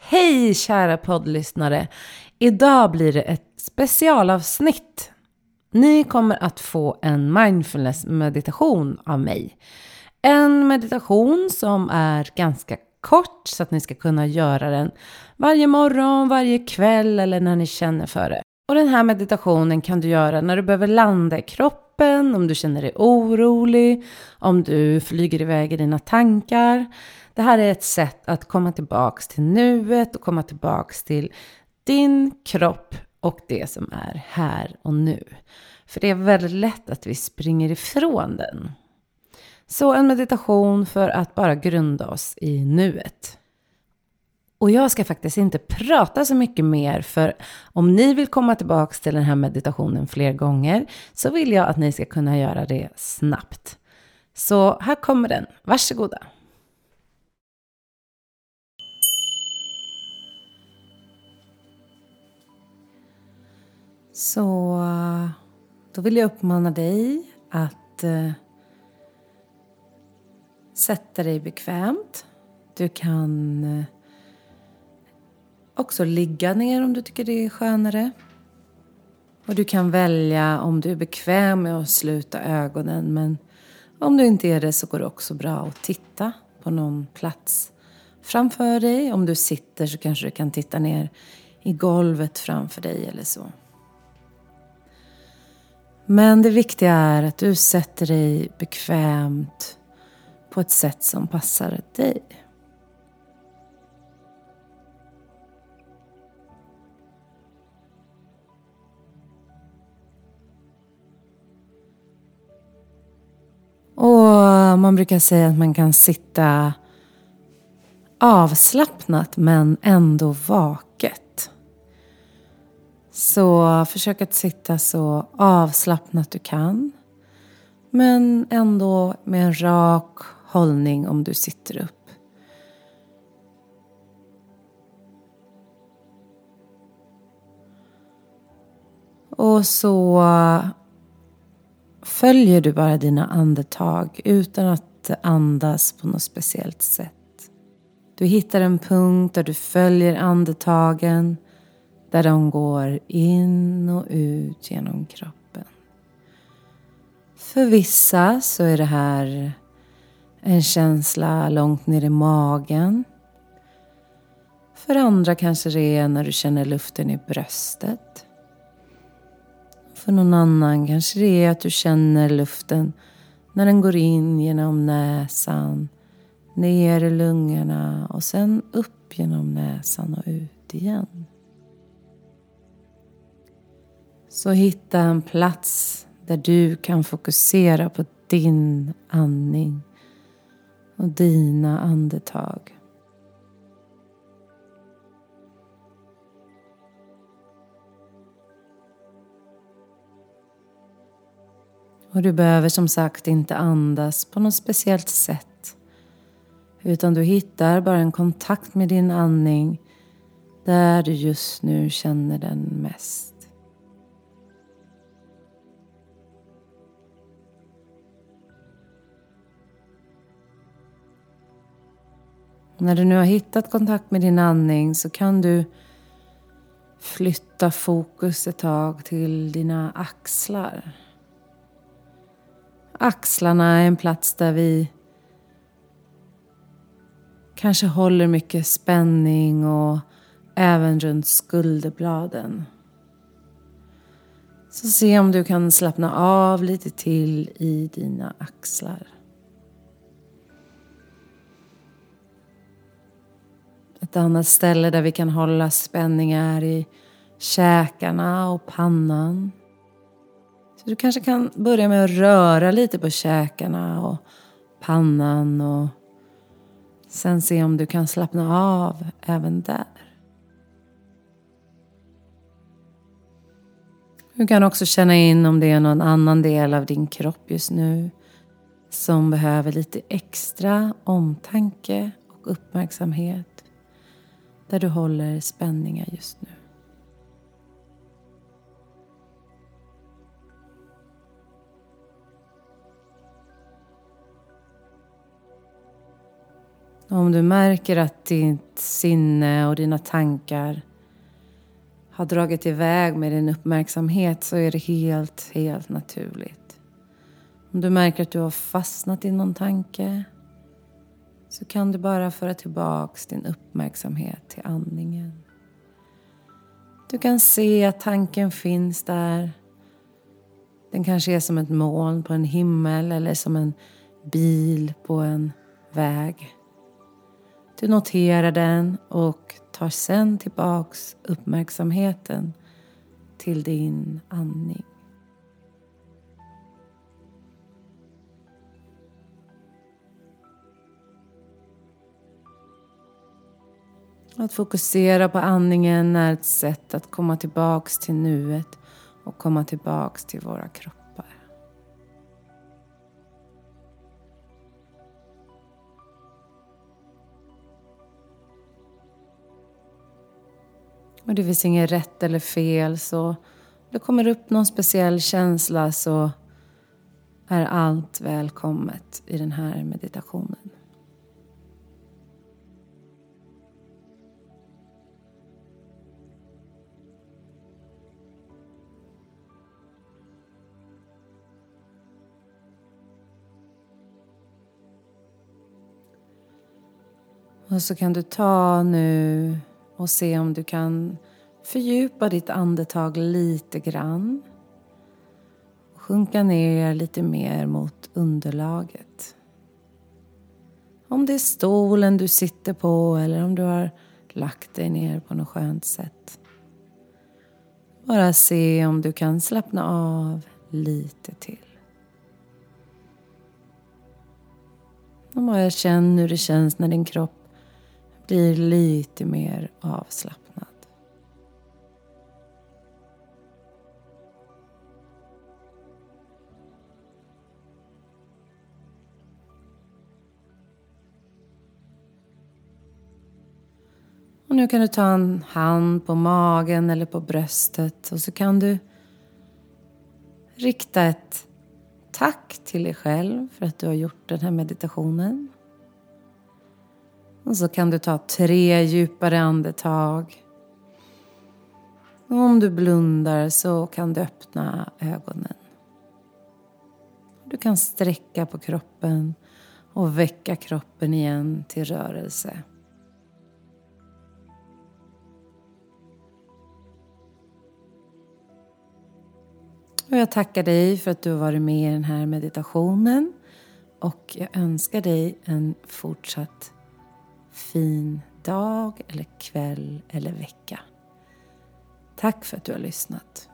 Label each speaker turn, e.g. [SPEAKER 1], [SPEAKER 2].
[SPEAKER 1] Hej kära poddlyssnare! Idag blir det ett specialavsnitt. Ni kommer att få en mindfulness meditation av mig. En meditation som är ganska kort så att ni ska kunna göra den varje morgon, varje kväll eller när ni känner för det. Och den här meditationen kan du göra när du behöver landa i kroppen, om du känner dig orolig, om du flyger iväg i dina tankar. Det här är ett sätt att komma tillbaks till nuet och komma tillbaks till din kropp och det som är här och nu. För det är väldigt lätt att vi springer ifrån den. Så en meditation för att bara grunda oss i nuet. Och jag ska faktiskt inte prata så mycket mer för om ni vill komma tillbaka till den här meditationen fler gånger så vill jag att ni ska kunna göra det snabbt. Så här kommer den. Varsågoda. Så då vill jag uppmana dig att eh, sätta dig bekvämt. Du kan eh, också ligga ner om du tycker det är skönare. Och du kan välja om du är bekväm med att sluta ögonen men om du inte är det så går det också bra att titta på någon plats framför dig. Om du sitter så kanske du kan titta ner i golvet framför dig eller så. Men det viktiga är att du sätter dig bekvämt på ett sätt som passar dig. Och man brukar säga att man kan sitta avslappnat men ändå vaken så försök att sitta så avslappnat du kan. Men ändå med en rak hållning om du sitter upp. Och så följer du bara dina andetag utan att andas på något speciellt sätt. Du hittar en punkt där du följer andetagen där de går in och ut genom kroppen. För vissa så är det här en känsla långt ner i magen. För andra kanske det är när du känner luften i bröstet. För någon annan kanske det är att du känner luften när den går in genom näsan, ner i lungorna och sen upp genom näsan och ut igen. Så hitta en plats där du kan fokusera på din andning och dina andetag. Och du behöver som sagt inte andas på något speciellt sätt. Utan du hittar bara en kontakt med din andning där du just nu känner den mest. När du nu har hittat kontakt med din andning så kan du flytta fokus ett tag till dina axlar. Axlarna är en plats där vi kanske håller mycket spänning och även runt skulderbladen. Så se om du kan slappna av lite till i dina axlar. Ett annat ställe där vi kan hålla spänningar i käkarna och pannan. Så du kanske kan börja med att röra lite på käkarna och pannan och sen se om du kan slappna av även där. Du kan också känna in om det är någon annan del av din kropp just nu som behöver lite extra omtanke och uppmärksamhet där du håller spänningar just nu. Om du märker att ditt sinne och dina tankar har dragit iväg med din uppmärksamhet så är det helt, helt naturligt. Om du märker att du har fastnat i någon tanke så kan du bara föra tillbaks din uppmärksamhet till andningen. Du kan se att tanken finns där. Den kanske är som ett moln på en himmel eller som en bil på en väg. Du noterar den och tar sen tillbaks uppmärksamheten till din andning. Att fokusera på andningen är ett sätt att komma tillbaks till nuet och komma tillbaks till våra kroppar. Och det finns inget rätt eller fel så det kommer upp någon speciell känsla så är allt välkommet i den här meditationen. Och så kan du ta nu och se om du kan fördjupa ditt andetag lite grann. Sjunka ner lite mer mot underlaget. Om det är stolen du sitter på eller om du har lagt dig ner på något skönt sätt. Bara se om du kan slappna av lite till. Och bara känn hur det känns när din kropp blir lite mer avslappnad. Och nu kan du ta en hand på magen eller på bröstet och så kan du rikta ett tack till dig själv för att du har gjort den här meditationen. Och så kan du ta tre djupare andetag. Och om du blundar så kan du öppna ögonen. Du kan sträcka på kroppen och väcka kroppen igen till rörelse. Och jag tackar dig för att du har varit med i den här meditationen. Och jag önskar dig en fortsatt fin dag eller kväll eller vecka. Tack för att du har lyssnat.